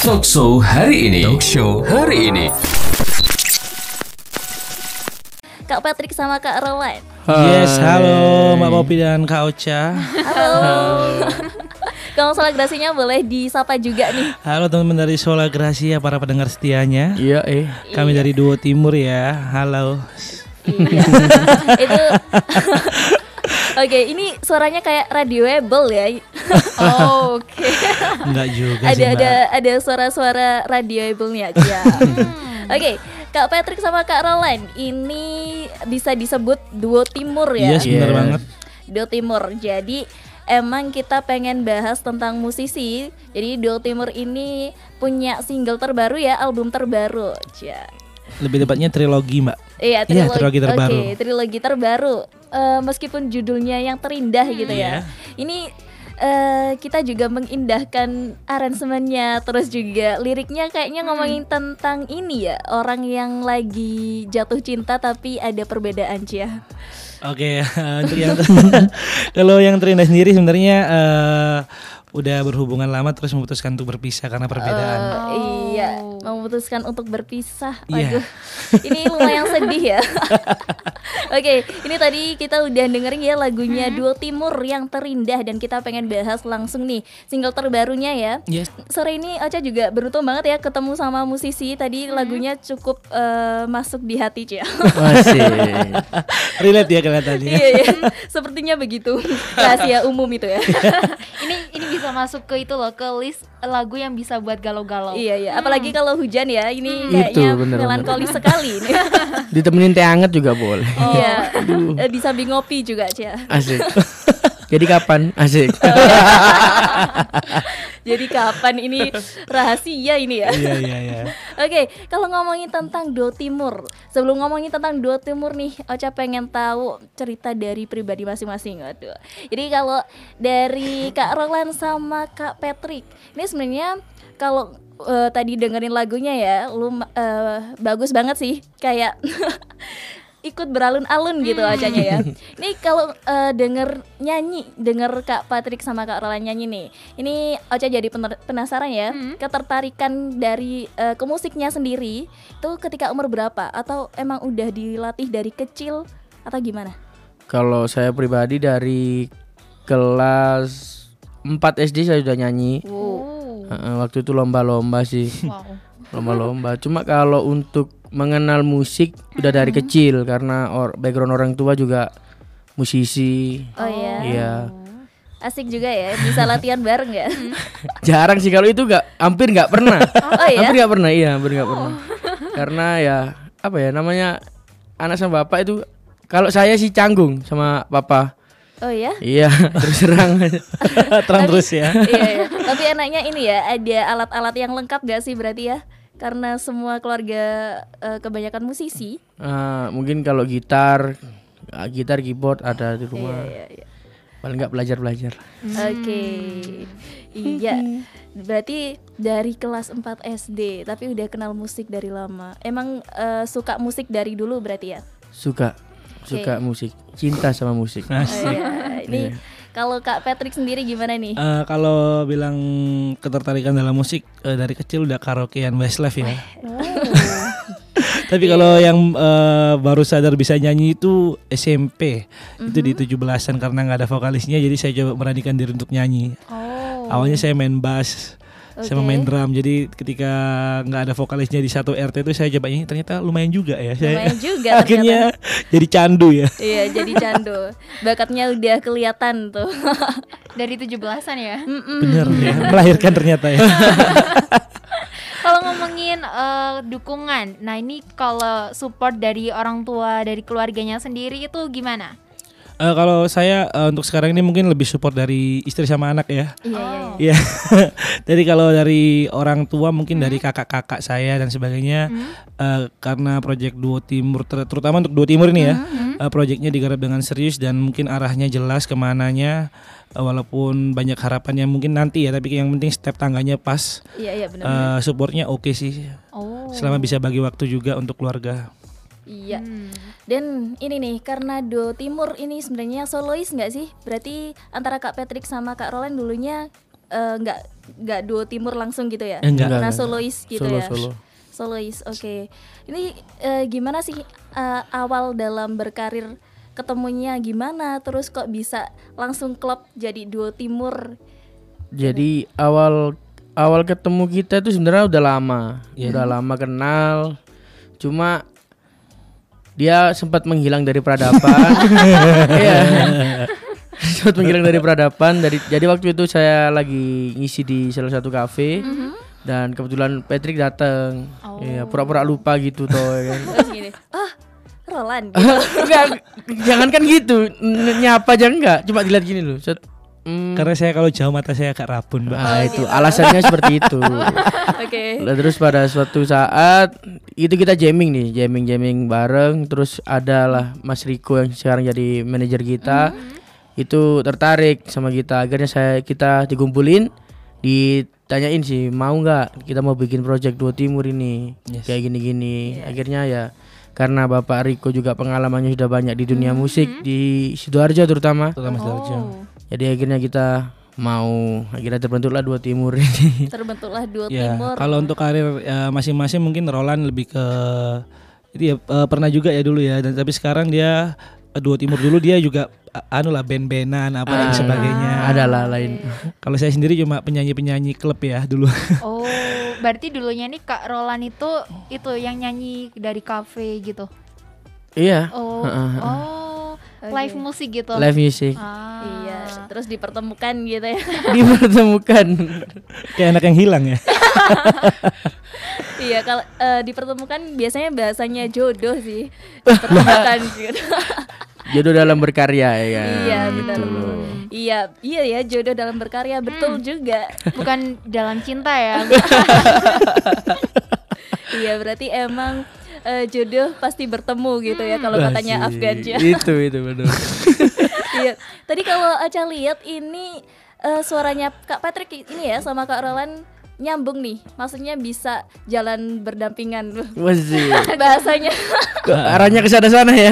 Talk show hari ini. Talk show hari ini. Kak Patrick sama Kak Rowan. Yes, halo Mbak Popi dan Kak Ocha. Halo. Kalau salah grasinya boleh disapa juga nih. Halo teman-teman dari Sola Gracia, para pendengar setianya. Iya, eh. Kami dari Duo Timur ya. Halo. Iya. Itu Oke, ini suaranya kayak radioable ya. Oh, oke. Enggak juga ada sih, Mbak. ada ada suara-suara radioable-nya aja. Oke, Kak Patrick sama Kak Roland ini bisa disebut duo timur ya. Yes, benar Yes. banget. Duo Timur. Jadi emang kita pengen bahas tentang musisi. Jadi Duo Timur ini punya single terbaru ya, album terbaru. Ja. Lebih tepatnya trilogi, Mbak. Iya, Iya, trilogi, trilogi terbaru. Oke, trilogi terbaru. Eh, meskipun judulnya yang terindah gitu ya. Iya. Ini eh, kita juga mengindahkan aransemennya, terus juga liriknya kayaknya ngomongin tentang ini ya, orang yang lagi jatuh cinta tapi ada perbedaan Cia. Oke, untuk yang kalau yang terindah sendiri sebenarnya eh, udah berhubungan lama terus memutuskan untuk berpisah karena perbedaan. Eh, Iya, memutuskan untuk berpisah. Iya. Waduh, ini lumayan sedih ya. Oke, ini tadi kita udah dengerin ya lagunya Duo Timur yang terindah dan kita pengen bahas langsung nih single terbarunya ya. Yes. Sore ini Ocha juga beruntung banget ya ketemu sama musisi tadi lagunya cukup eh, masuk di hati Cia. Masih. Relate ya kelihatannya. iya, iya. Sepertinya begitu. Rahasia umum itu ya. ini ini bisa masuk ke itu loh, ke list lagu yang bisa buat galau-galau. iya, iya. Apalagi kalau hujan ya. Ini Itu, kayaknya bener, melankolis sekali ini. Ditemenin teh hangat juga boleh. Iya, Eh, di samping ngopi juga, Cia. Asik. Jadi kapan? Asik. Jadi kapan ini rahasia ini ya? Iya, iya, iya. Oke, kalau ngomongin tentang Duo Timur, sebelum ngomongin tentang Duo Timur nih, Ocha pengen tahu cerita dari pribadi masing-masing. Waduh. Jadi kalau dari Kak Roland sama Kak Patrick, ini sebenarnya kalau eh, tadi dengerin lagunya ya, lu eh, bagus banget sih, kayak ikut beralun-alun gitu acanya ya. Ini kalau eh, denger nyanyi, denger Kak Patrick sama Kak Roland nyanyi nih. Ini Ocha jadi penasaran ya, ketertarikan dari eh, ke musiknya sendiri itu ketika umur berapa atau emang udah dilatih dari kecil atau gimana? Kalau saya pribadi dari kelas 4 SD saya sudah nyanyi. Oh. Waktu itu lomba-lomba sih. Wow. Lomba-lomba. Cuma kalau untuk mengenal musik udah dari kecil karena or- background orang tua juga musisi. Oh ya, Iya. asik juga ya, bisa latihan bareng ya. Jarang sih kalau itu nggak hampir nggak pernah. Oh ya? Hampir nggak pernah, iya hampir nggak pernah. Karena ya apa ya namanya anak sama bapak itu kalau saya sih canggung sama papa. Oh ya? Iya terus terang. Terang terus ya. iya, iya. Tapi enaknya ini ya, ada alat-alat yang lengkap gak sih berarti ya? Karena semua keluarga eh, kebanyakan musisi. Ah, mungkin kalau gitar, ah, gitar keyboard ada di Iya, rumah. iya, iya. Paling nggak belajar belajar. Oke. Iya. Berarti dari kelas 4 SD, tapi udah kenal musik dari lama. Emang eh, suka musik dari dulu berarti ya? Suka suka musik, cinta sama musik. Oh, iya. Ini kalau Kak Patrick sendiri gimana nih? Eh, kalau bilang ketertarikan dalam musik eh, dari kecil udah karaokean Westlife ya. Tapi kalau yang eh, baru sadar bisa nyanyi itu SMP. Itu di 17-an karena nggak ada vokalisnya jadi saya coba meranikan diri untuk nyanyi. Oh. Awalnya saya main bass sama Oke. main drum. Jadi ketika nggak ada vokalisnya di satu RT itu saya coba nyanyi ternyata lumayan juga ya. Saya Lumayan juga akhirnya jadi candu ya. Iya, jadi candu. Bakatnya udah kelihatan tuh. Dari 17-an ya. Bener ya, melahirkan ternyata ya. Kalau ngomongin eh, dukungan, nah ini kalau support dari orang tua, dari keluarganya sendiri itu gimana? Eh, kalau saya eh, untuk sekarang ini mungkin lebih support dari istri sama anak ya. Iya, iya, iya. Iya. Jadi kalau dari orang tua mungkin dari kakak-kakak saya dan sebagainya eh, karena proyek Duo Timur ter- terutama untuk Duo Timur ini ya. eh, proyeknya digarap dengan serius dan mungkin arahnya jelas ke mananya eh, walaupun banyak harapan yang mungkin nanti ya tapi yang penting step tangganya pas. Iya, iya benar. eh, supportnya oke sih. Oh. Selama bisa bagi waktu juga untuk keluarga. Iya. Hmm. Dan ini nih karena Duo Timur ini sebenarnya solois nggak sih? Berarti antara Kak Patrick sama Kak Roland dulunya eh, nggak nggak duo timur langsung gitu ya? Eh, enggak. Karena Enggak, enggak. solois gitu Solo, ya. solo. Solois, oke. Ini eh, gimana sih eh, awal dalam berkarir ketemunya gimana? Terus kok bisa langsung klub jadi duo timur? Jadi awal awal ketemu kita itu sebenarnya udah lama, Iya. udah lama kenal. Cuma dia sempat menghilang dari peradaban. Iya. sempat menghilang dari peradaban. Dari jadi waktu itu saya lagi ngisi di salah satu kafe dan kebetulan Patrick datang. Iya, pura-pura lupa gitu toh. ya kan. Ah Roland. enggak, jangan kan gitu. N- Nyapa aja enggak, cuma dilihat gini loh. Set. Hmm, Karena saya kalau jauh mata saya agak rabun, Mbak. ah, itu alasannya seperti itu. Oke. Lah terus pada suatu saat itu kita jamming nih, jamming jamming bareng. Terus adalah Mas Riko yang sekarang jadi manajer kita. Itu tertarik sama kita. Akhirnya saya kita dikumpulin, ditanyain sih mau nggak kita mau bikin project dua timur ini kayak gini-gini. Akhirnya ya karena Bapak Riko juga pengalamannya sudah banyak di dunia musik di sidoarjo terutama. Terutama Sidoarjo. Oh, Jadi akhirnya kita mau akhirnya terbentuklah dua timur ini. terbentuklah duo Ya, timur. kalau untuk karir ya, masing-masing mungkin Roland lebih ke itu ya eh, pernah juga ya dulu ya dan tapi sekarang dia eh, dua timur dulu dia juga anu lah band-bandan apa dan sebagainya. Adalah lain. Kalau saya sendiri cuma penyanyi-penyanyi klub ya dulu. Oh, berarti dulunya nih Kak Roland itu itu yang nyanyi dari kafe gitu. Iya. Oh, oh, live musik gitu. Live music Ah. Iya, terus dipertemukan gitu ya. dipertemukan. Kayak anak yang hilang ya. iya, kalau eh, dipertemukan biasanya bahasanya jodoh sih. Dipertemukan gitu. Jodoh dalam berkarya ya iya, benar. Gitu. Iya, iya ya jodoh dalam berkarya betul juga. Bukan dalam cinta ya. iya, berarti emang eh, jodoh pasti bertemu gitu ya kalau katanya Afgan ya. Itu itu betul. iya. Tadi kalau Aca lihat ini eh, suaranya Kak Patrick ini ya sama Kak Roland nyambung nih. Maksudnya bisa jalan berdampingan. Masih. Bahasanya. Arahnya ke sana-sana ya.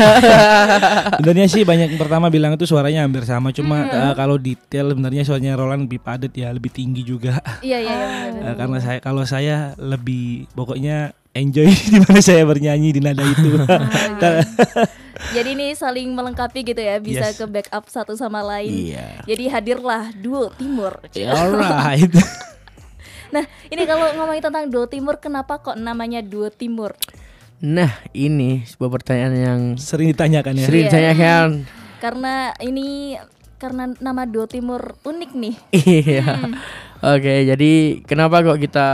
Sebenarnya sih banyak yang pertama bilang itu suaranya hampir sama, cuma eh, kalau detail sebenarnya suaranya Roland lebih padat ya, lebih tinggi juga. iya, iya, iya. Eh, karena saya kalau saya lebih pokoknya enjoy di mana saya bernyanyi di nada itu. Jadi ini saling melengkapi gitu ya, bisa Yes. ke backup satu sama lain. Iya. Jadi hadirlah duo timur. Alright. Nah, ini kalau ngomongin tentang duo timur, kenapa kok namanya duo timur? Nah, ini sebuah pertanyaan yang Sering ditanyakan ya. sering Iya. ditanyakan. Karena ini karena nama duo timur unik nih. Iya. Oke, jadi kenapa kok kita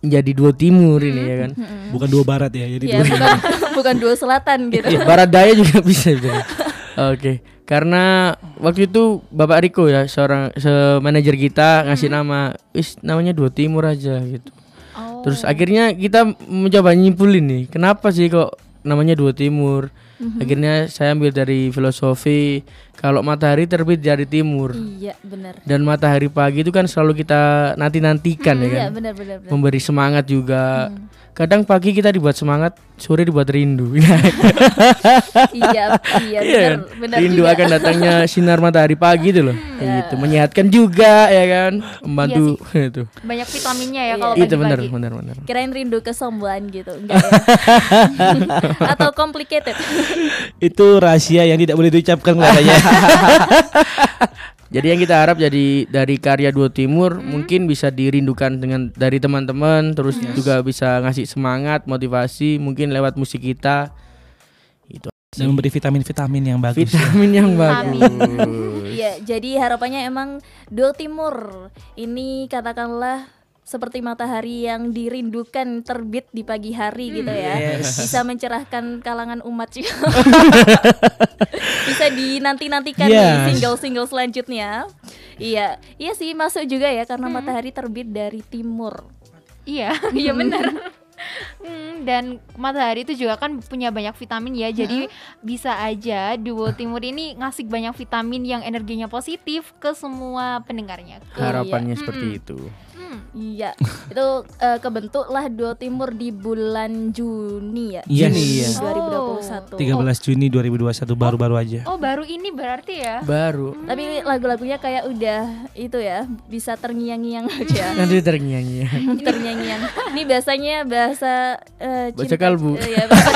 jadi dua timur ini ya kan? Bukan dua barat ya. Jadi Ya, dua bukan bukan duo selatan gitu. Iya, Barat daya juga bisa sebenarnya. Oke, karena waktu itu Bapak Riko ya seorang se manajer kita ngasih nama, wis namanya dua timur aja gitu. Oh. Terus akhirnya kita mencoba nyimpulin nih, kenapa sih kok namanya dua timur? Akhirnya saya ambil dari filosofi kalau matahari terbit dari timur Iya, benar. dan matahari pagi itu kan selalu kita nanti-nantikan ya kan. Iya, benar benar benar. Memberi semangat juga. Kadang pagi kita dibuat semangat, sore dibuat rindu. iya, iya Iya benar kan? benar. Rindu juga. akan datangnya sinar matahari pagi itu loh. Kayak gitu. Menyehatkan juga ya kan. Membantu itu. Banyak vitaminnya ya Iya. kalau Itu benar pagi-pagi. benar benar. Kirain rindu kesembuhan gitu, enggak ya? Atau complicated. itu rahasia yang tidak boleh diucapkan katanya. Jadi yang kita harap jadi dari karya Dua Timur mungkin bisa dirindukan dengan dari teman-teman terus juga bisa ngasih semangat, motivasi mungkin lewat musik kita. Itu Dan memberi vitamin-vitamin yang bagus. ya. vitamin yang Vitamin. bagus. Iya, jadi harapannya emang duo timur ini katakanlah seperti matahari yang dirindukan terbit di pagi hari gitu ya. Bisa mencerahkan kalangan umat juga. Bisa dinanti-nantikan nih Yes. single-single selanjutnya. Iya, iya sih masuk juga ya karena matahari terbit dari timur. Iya, iya benar. Hmm, dan matahari itu juga kan punya banyak vitamin ya. Jadi bisa aja duo timur ini ngasih banyak vitamin yang energinya positif ke semua pendengarnya. Ke- Harapannya seperti itu. Hmm. Iya, itu eh, kebentuklah Duo Timur di bulan Juni ya. Yes. Juni ya. 2021. 13 Juni 2021 baru-baru aja. Oh, baru ini berarti ya. Baru Tapi lagu-lagunya kayak udah itu ya, bisa terngiang-ngiang aja. nanti terngiang-ngiang. terngiang-ngiang. Ini bahasanya bahasa eh, Bahasa kalbu. eh, iya, bahasa,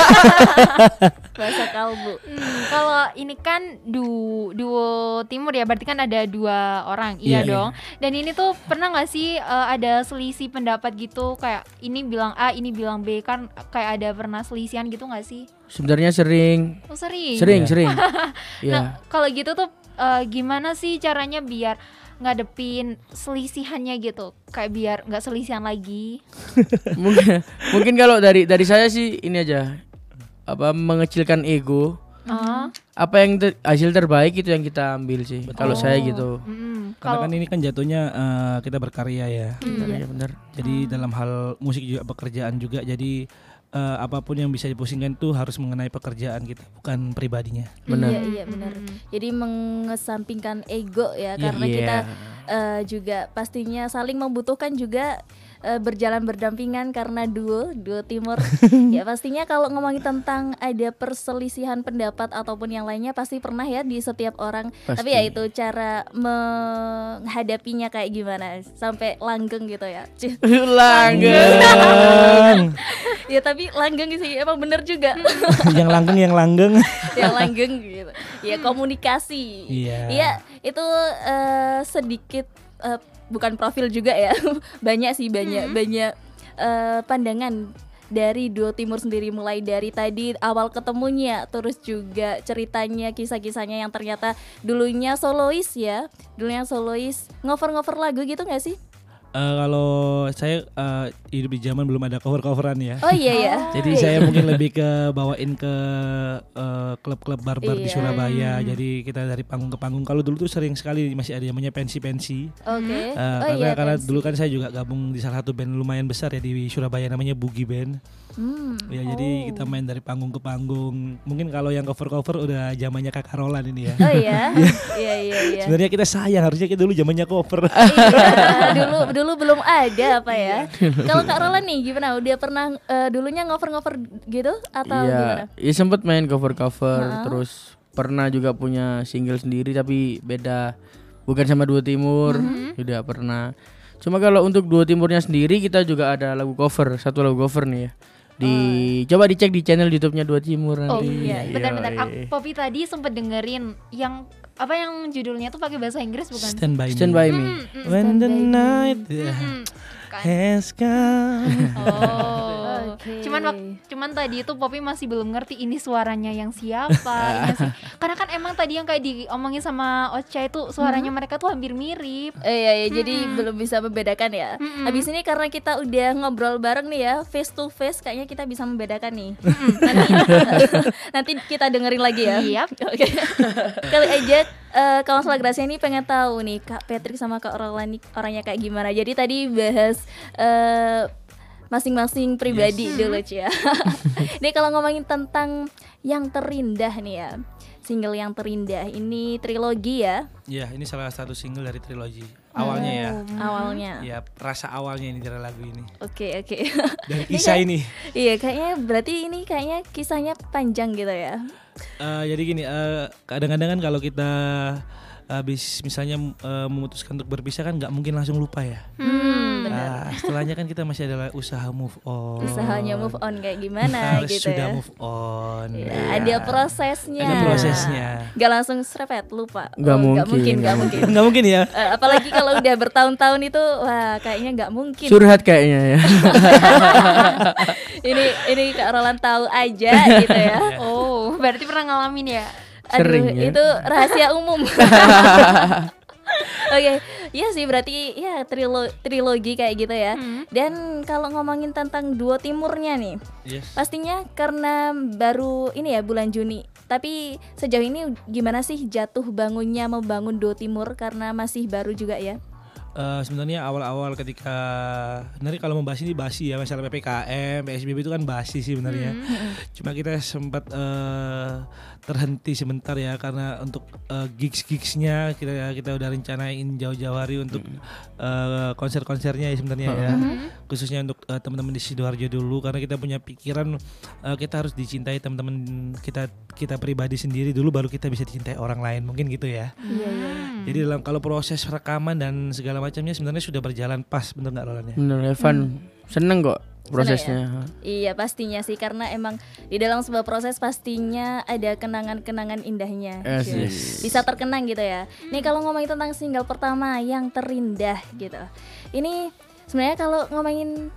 bahasa kalbu. Hmm, kalau ini kan du duo timur ya, berarti kan ada dua orang, iya Iya, iya. dong. Dan ini tuh pernah nggak sih eh, ada selisih pendapat gitu, kayak ini bilang A, ini bilang B, kan kayak ada pernah selisihan gitu nggak sih? Sebenarnya sering, Oh sering. sering, sering. Nah, ya, kalau gitu tuh eh, gimana sih caranya biar ngadepin selisihannya gitu, kayak biar nggak selisihan lagi? mungkin mungkin kalau dari dari saya sih ini aja apa mengecilkan ego. Ah, Apa yang ter- hasil terbaik itu yang kita ambil sih. Kalau saya gitu. mm, Karena kan ini kan jatuhnya eh, kita berkarya ya. Benar, ya, benar. Jadi dalam hal musik juga pekerjaan juga. Jadi eh, apa pun yang bisa dipusingkan itu harus mengenai pekerjaan kita, bukan pribadinya. Benar. Iya, iya benar. Jadi mengesampingkan ego ya, Iya. karena Iya. kita eh, juga pastinya saling membutuhkan juga eh, berjalan berdampingan karena duo, duo timur. ya pastinya kalau ngomongin tentang ada perselisihan pendapat ataupun yang lainnya pasti pernah ya di setiap orang. Pasti. Tapi ya itu cara menghadapinya kayak gimana sampai langgeng gitu ya. Langgeng. ya tapi langgeng sih emang bener juga. yang langgeng yang langgeng. yang langgeng gitu. Ya komunikasi. Iya. Iya, itu eh, sedikit eh, bukan profil juga ya. banyak sih banyak banyak eh, pandangan dari Duo Timur sendiri. Mulai dari tadi awal ketemunya terus juga ceritanya kisah-kisahnya yang ternyata dulunya solois ya. Dulunya solois ngover-ngover lagu gitu nggak sih Eh, kalau saya eh, hidup di zaman belum ada cover-coveran ya. oh iya ya Jadi saya mungkin lebih ke bawain ke eh, klub-klub barbar di Iya. Surabaya. Jadi kita dari panggung ke panggung. Kalau dulu tuh sering sekali masih ada yang namanya pensi-pensi. oke Eh, oh karena iya karena pensi. dulu kan saya juga gabung di salah satu band lumayan besar ya di Surabaya namanya Boogie Band. Hmm. Ya jadi kita main dari panggung ke panggung. Mungkin kalau yang cover-cover udah zamannya Kak Roland ini ya. oh iya iya iya iya Sebenarnya kita sayang harusnya kita dulu zamannya cover. Iya, dulu dulu belum ada apa ya. Iya. Kalau Kak Roland nih gimana? Udah pernah eh, dulunya ngover-ngover gitu atau gimana? Iya, ya sempet main cover-cover terus pernah juga punya single sendiri tapi beda bukan sama Dua Timur. Mm-hmm. Juga pernah. Cuma kalau untuk Dua Timurnya sendiri kita juga ada lagu cover, satu lagu cover nih ya. Di coba dicek di channel YouTube-nya Dua Timur Oh, nanti. iya. bentar-bentar, Yoi. Aku- Poppy tadi sempet dengerin yang apa yang judulnya tuh pakai bahasa Inggris bukan? Stand by Stand me. by me. When the night Hmm, kan. has come. Oh. Cuman wak- cuman tadi itu Poppy masih belum ngerti ini suaranya yang siapa. ini. Karena kan emang tadi yang kayak diomongin sama Ocha itu suaranya mereka tuh hampir mirip. Eh, iya, iya, jadi belum bisa membedakan ya. Habis ini karena kita udah ngobrol bareng nih ya, face to face kayaknya kita bisa membedakan nih. nanti, nanti kita dengerin lagi ya. Yap. Oke. Kali aja eh kawan Gracia ini pengen tahu nih Kak Patrick sama Kak Roland orangnya kayak gimana. Jadi tadi bahas eh masing-masing pribadi dulu Cia. Nih kalau ngomongin tentang yang terindah nih ya. Single yang terindah ini trilogi ya Ya, ini salah satu single dari trilogi. Awalnya ya. awalnya. Ya, rasa awalnya ini dari lagu ini. Oke oke. Dari kisah ini. iya kayaknya berarti ini kayaknya kisahnya panjang gitu ya. Eh, jadi gini, eh, kadang-kadang kan kalau kita habis misalnya eh, memutuskan untuk berpisah kan nggak mungkin langsung lupa ya. Hmm, Nah, setelahnya kan kita masih ada usaha move on. Usahanya move on kayak gimana Harus gitu sudah ya. move on. Ya, Ya. Ada prosesnya. Ada prosesnya. Gak langsung serepet lupa. Nggak Oh, mungkin, mungkin, nggak nggak mungkin. Nggak mungkin ya. Eh, apalagi kalau udah bertahun-tahun itu, wah kayaknya nggak mungkin. Curhat kayaknya ya. ini ini Kak Roland tahu aja gitu ya. Oh, berarti pernah ngalamin ya? Aduh, Sering ya. itu rahasia umum. Oke, iya sih berarti ya trilo- trilogi kayak gitu ya. Dan kalau ngomongin tentang duo timurnya nih, Yes. pastinya karena baru ini ya bulan Juni. Tapi sejauh ini gimana sih jatuh bangunnya membangun duo timur karena masih baru juga ya? Eh, sebenarnya awal-awal ketika sebenarnya kalau membahas ini basi ya masalah ppkm psbb itu kan basi sih sebenarnya. Cuma kita sempat eh, terhenti sebentar ya karena untuk eh, gigs gigsnya kita kita udah rencanain jauh-jauh hari untuk eh, konser-konsernya ya sebenarnya ya. Khususnya untuk eh, teman-teman di sidoarjo dulu karena kita punya pikiran eh, kita harus dicintai teman-teman kita kita pribadi sendiri dulu baru kita bisa dicintai orang lain. Mungkin gitu ya. Iya. jadi dalam kalau proses rekaman dan segala macamnya sebenarnya sudah berjalan pas bener nggak Roland ya? Bener Evan seneng kok prosesnya. Iya pastinya sih karena emang di dalam sebuah proses pastinya ada kenangan-kenangan indahnya. Asik. Bisa terkenang gitu ya. Nih kalau ngomongin tentang single pertama yang terindah gitu. Ini sebenarnya kalau ngomongin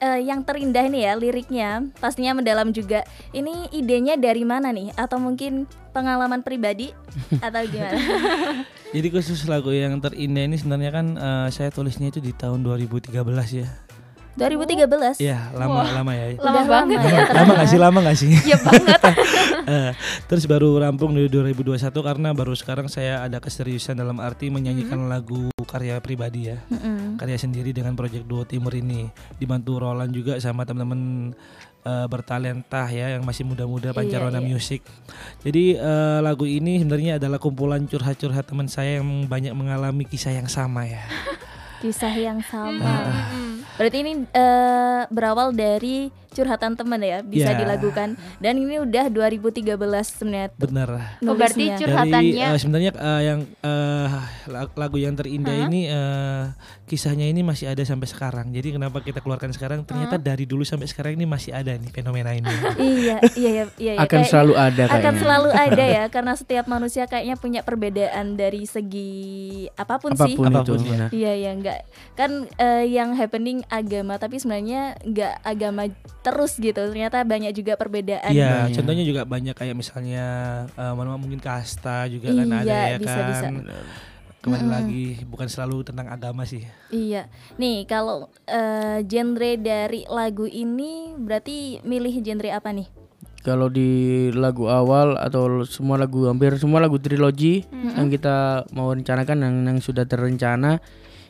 eh, yang terindah nih ya liriknya pastinya mendalam juga. Ini idenya dari mana nih? Atau mungkin pengalaman pribadi atau gimana? Jadi khusus lagu yang terindah ini sebenarnya kan eh, saya tulisnya itu di tahun 2013 ya. 2013. Iya lama lama ya. Lama Udah banget lama ya. lama nggak sih lama nggak sih? Iya banget. Eh, terus baru rampung di 2021 karena baru sekarang saya ada keseriusan dalam arti menyanyikan lagu karya pribadi ya. Mm-mm. karya sendiri dengan proyek Duo Timur ini dibantu Roland juga sama teman-teman eh, bertalenta ya yang masih muda-muda Pancarona iya. Music. Jadi eh, lagu ini sebenarnya adalah kumpulan curhat-curhat teman saya yang banyak mengalami kisah yang sama ya. Kisah yang sama. Berarti ini eh, berawal dari curhatan teman ya, bisa Ya. dilakukan. Dan ini udah 2013 sebenarnya. Benar. Oh, berarti cur- Curhatannya- Dari eh, sebenarnya eh, yang eh, lag- lagu yang terindah ini eh, kisahnya ini masih ada sampai sekarang. Jadi kenapa kita keluarkan sekarang? Ternyata dari dulu sampai sekarang ini masih ada nih fenomena ini. iya, iya, iya, iya. iya. Akan Kayak- selalu ada akan kayaknya. selalu ada ya karena setiap manusia kayaknya punya perbedaan dari segi apa pun, sih. Apa pun itu. Apa pun benar. Iya ya enggak kan eh, yang happening agama tapi sebenarnya enggak agama terus gitu ternyata banyak juga perbedaan. Iya, contohnya juga banyak kayak misalnya eh, mana mungkin kasta juga kan ada Iya, ya bisa, kan. bisa. Kembali lagi bukan selalu tentang agama sih. Iya. Nih kalau eh, genre dari lagu ini berarti milih genre apa nih? Kalau di lagu awal atau semua lagu hampir semua lagu trilogi yang kita mau rencanakan yang, yang sudah terencana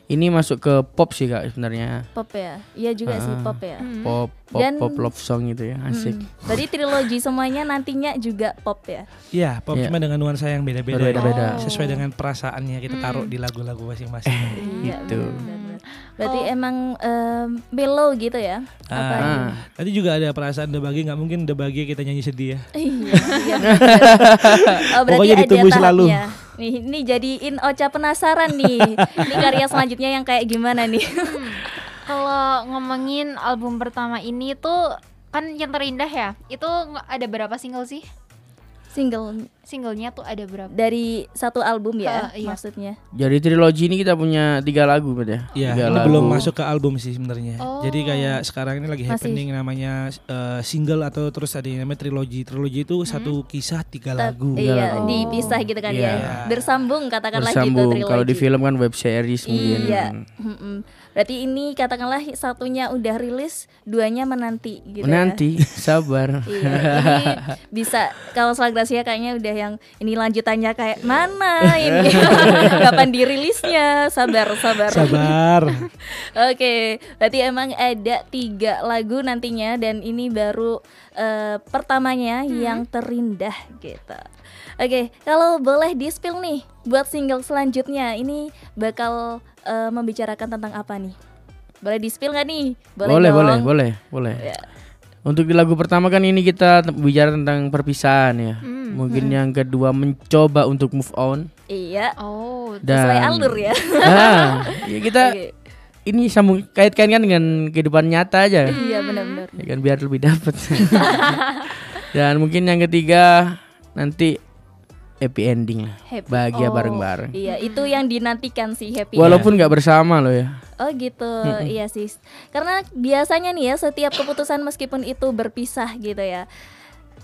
ini masuk ke pop sih kak sebenarnya Pop ya? Iya juga sih pop ya. pop pop Dan- pop love song gitu ya asik Mm. Berarti trilogi semuanya nantinya juga pop ya? Iya, pop Iya. cuma dengan nuansa yang beda-beda. ya. Berbeda-beda. Sesuai dengan perasaannya kita taruh di lagu-lagu masing-masing. Iya, Gitu. Berarti emang em, mellow gitu ya? Apa? Ah, Tadi juga ada perasaan The Bagi nggak mungkin The Bagi kita nyanyi sedih ya. Iya, iya. oh, berarti Pokoknya ditunggu selalu. tahapnya. Nih, ini jadiin Ocha penasaran nih. ini karya selanjutnya yang kayak gimana nih? Kalau ngomongin album pertama ini tuh kan yang terindah ya. Itu ada berapa single sih? Single Singlenya tuh ada berapa? dari satu album ya, Eh, iya. maksudnya. jadi trilogi ini kita punya tiga lagu Bud, ya Iya, ini lagu. belum masuk ke album sih sebenarnya. Oh. Jadi kayak sekarang ini lagi Masih. happening namanya eh, single atau terus ada yang namanya trilogi. Trilogi itu satu kisah tiga lagu. Iya, lagu. dipisah gitu kan Iya. ya. Bersambung katakanlah bersambung gitu kalau di trilogi. film kan web series mungkin Iya. Mm-mm. Berarti ini katakanlah satunya udah rilis, duanya menanti gitu ya. nanti sabar Iya, ini bisa kalau Salah Gracia kayaknya udah yang ini lanjutannya kayak mana ini kapan dirilisnya sabar sabar. Sabar. Oke, berarti emang ada tiga lagu nantinya dan ini baru eh, pertamanya yang terindah gitu. Oke, kalau boleh di spill nih buat single selanjutnya ini bakal eh, membicarakan tentang apa nih? Boleh di spill nggak nih? boleh dong. boleh boleh boleh Ya. Untuk di lagu pertama kan ini kita bicara tentang perpisahan ya. Hmm, mungkin yang kedua mencoba untuk move on. Iya, Oh, dan sesuai alur ya. nah, ya kita Oke. ini sambung kait-kaitkan kan dengan kehidupan nyata aja. Iya benar-benar. ya kan biar lebih dapat dan mungkin yang ketiga nanti happy ending lah Happy. bahagia Oh, bareng-bareng Iya, itu yang dinantikan sih happy. walaupun nggak bersama loh ya Oh gitu, iya sih. Karena biasanya nih ya setiap keputusan meskipun itu berpisah gitu ya,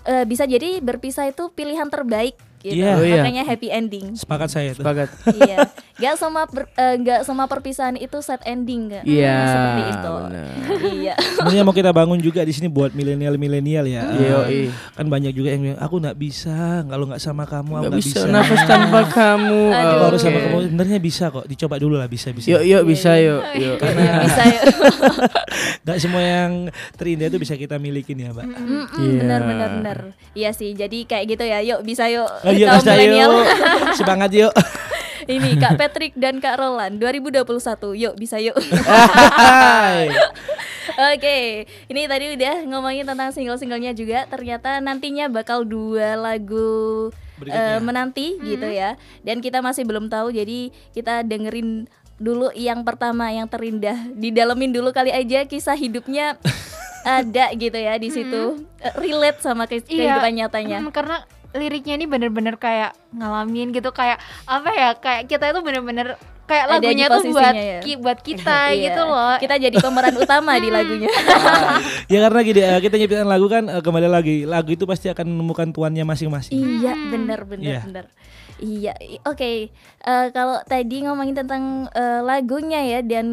eh, bisa jadi berpisah itu pilihan terbaik gitu. Iya. Oh, iya. Makanya happy ending. Sepakat saya tuh. Sepakat. iya. Gak semua per- eh, nggak semua perpisahan itu sad ending kan? Iya. Seperti itu. iya. Sebenarnya mau kita bangun juga di sini buat milenial-milenial ya. Iya, yoi. Kan banyak juga yang bilang aku nggak bisa kalau nggak sama kamu aku Gak nggak bisa bisa. nafas tanpa kamu. Aduh. Oh, harus sama kamu. Sebenarnya bisa kok. Dicoba dulu lah bisa bisa. Yuk yuk bisa yuk. yuk. Iya, bisa ya. Gak semua yang terindah itu bisa kita milikin ya, Mbak. Mm-mm, Iya. Benar benar benar. Iya sih. Jadi kayak gitu ya. Yuk bisa yuk. Yuk, Kaum Mas, milenial. Semangat yuk. Ini Kak Patrick dan Kak Roland 2021. Yuk bisa yuk. Oke, ini tadi udah ngomongin tentang single-singlenya juga. Ternyata nantinya bakal dua lagu Berikutnya. eh, menanti gitu ya. Dan kita masih belum tahu, jadi kita dengerin dulu yang pertama yang terindah. Didalemin dulu kali aja kisah hidupnya ada gitu ya di situ. Eh, relate sama ke- kehidupan nyatanya. mm, karena liriknya ini bener-bener kayak ngalamin gitu kayak apa ya kayak kita itu bener-bener kayak Ada lagunya tuh buat ya. ki- buat kita Iya. gitu loh. Kita jadi pemeran utama di lagunya. ya karena gini eh, kita nyiptain lagu kan eh, kembali lagi lagu itu pasti akan menemukan tuannya masing-masing. Iya, benar benar Iya. benar. Iya, i- oke. Eh, kalau tadi ngomongin tentang eh, lagunya ya dan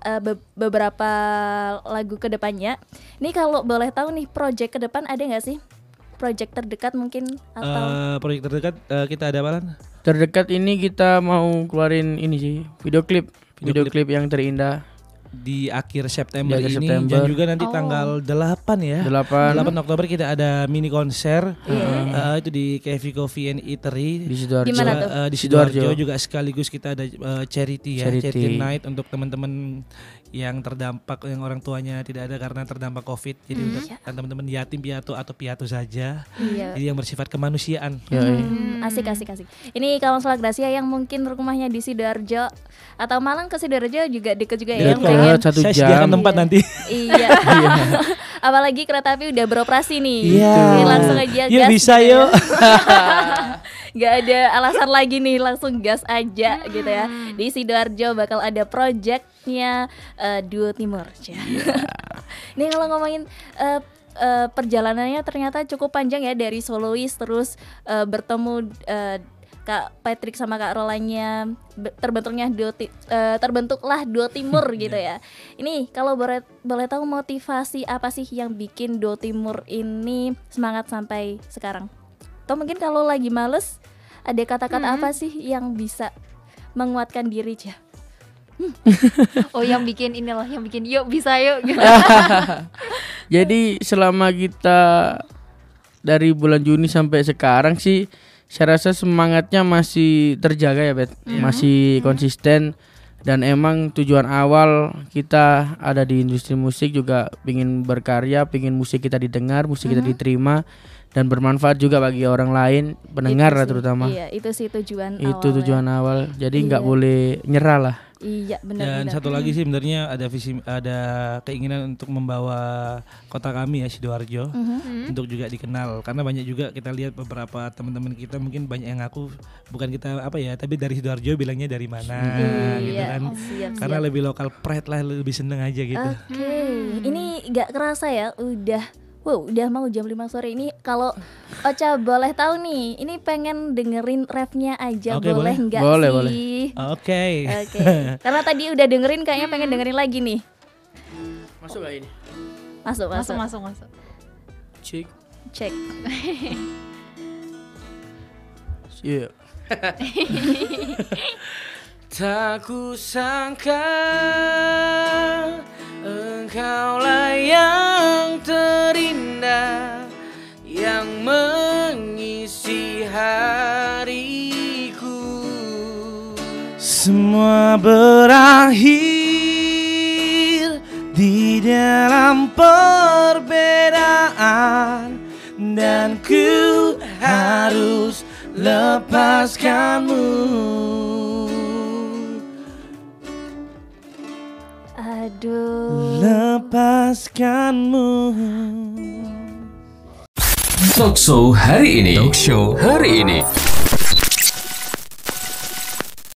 eh, be- beberapa lagu ke depannya, ini kalau boleh tahu nih project ke depan ada nggak sih? Project terdekat mungkin atau Eh, proyek terdekat eh, kita ada apa Lan? Terdekat ini kita mau keluarin ini sih video klip. Video Video klip yang terindah. Di akhir September Di akhir ini September. dan juga nanti Oh. tanggal 8 ya. 8 8 Oktober kita ada mini konser Iya. eh, itu di Cafe Coffee and Eatery di Sidoarjo. Eh, di Sidoarjo. Juga sekaligus kita ada eh, charity ya, charity. Charity. night untuk teman-teman yang terdampak yang orang tuanya tidak ada karena terdampak Covid. Jadi untuk kan teman-teman yatim piatu atau piatu saja. iya. Jadi yang bersifat kemanusiaan. Yoi. Hmm, asik asik asik. Ini kalau salah Gracia yang mungkin rumahnya di Sidoarjo atau Malang ke Sidoarjo juga deket juga ya. Pengen- Dekat satu Saya jam. sediakan tempat Iya. nanti. Iya. Apalagi kereta api udah beroperasi nih. Iya. Langsung aja Yuk, gas. bisa, gitu ya. yuk. Gak ada alasan lagi nih, langsung gas aja gitu ya. Di Sidoarjo bakal ada projectnya eh, Duo Timur. Nih kalau ngomongin eh, eh, perjalanannya ternyata cukup panjang ya dari solois terus eh, bertemu eh, Kak Patrick sama Kak Rolanya be- terbentuknya duo ti- eh, terbentuklah duo timur gitu ya. Ini kalau boleh boleh tahu motivasi apa sih yang bikin duo timur ini semangat sampai sekarang? Atau mungkin kalau lagi males ada kata-kata apa sih yang bisa menguatkan diri ya? Oh yang bikin inilah yang bikin yuk bisa yuk gitu. Jadi selama kita dari bulan Juni sampai sekarang sih saya rasa semangatnya masih terjaga ya Bet. Masih konsisten dan emang tujuan awal kita ada di industri musik juga pingin berkarya, pingin musik kita didengar, musik kita diterima dan bermanfaat juga bagi orang lain, pendengar Itu lah sih. terutama. Iya, itu sih tujuan Itu awalnya. tujuan awal. Jadi nggak Iya. boleh nyerah lah. Iya, Dan benar-benar. satu lagi sih sebenarnya ada visi ada keinginan untuk membawa kota kami ya Sidoarjo Mhm. untuk juga dikenal karena banyak juga kita lihat beberapa teman-teman kita mungkin banyak yang ngaku bukan kita apa ya tapi dari Sidoarjo bilangnya dari mana gitu Iya, kan siap, karena siap. lebih lokal pride lah lebih seneng aja gitu Oke, ini nggak kerasa ya, udah, wow, udah mau jam 5 sore ini. Kalau Ocha boleh tahu nih, ini pengen dengerin rapnya aja, Oke, boleh boleh. nggak Boleh, sih? boleh. oke Oke, karena tadi udah dengerin, kayaknya pengen dengerin lagi nih. Masuk gak ini? Masuk, masuk, masuk masuk masuk. Cek. cek. Iya. Tak kusangka engkaulah yang semua berakhir di dalam perbedaan dan ku harus lepaskanmu Aduh. lepaskanmu Talk show hari ini. Talk show hari ini.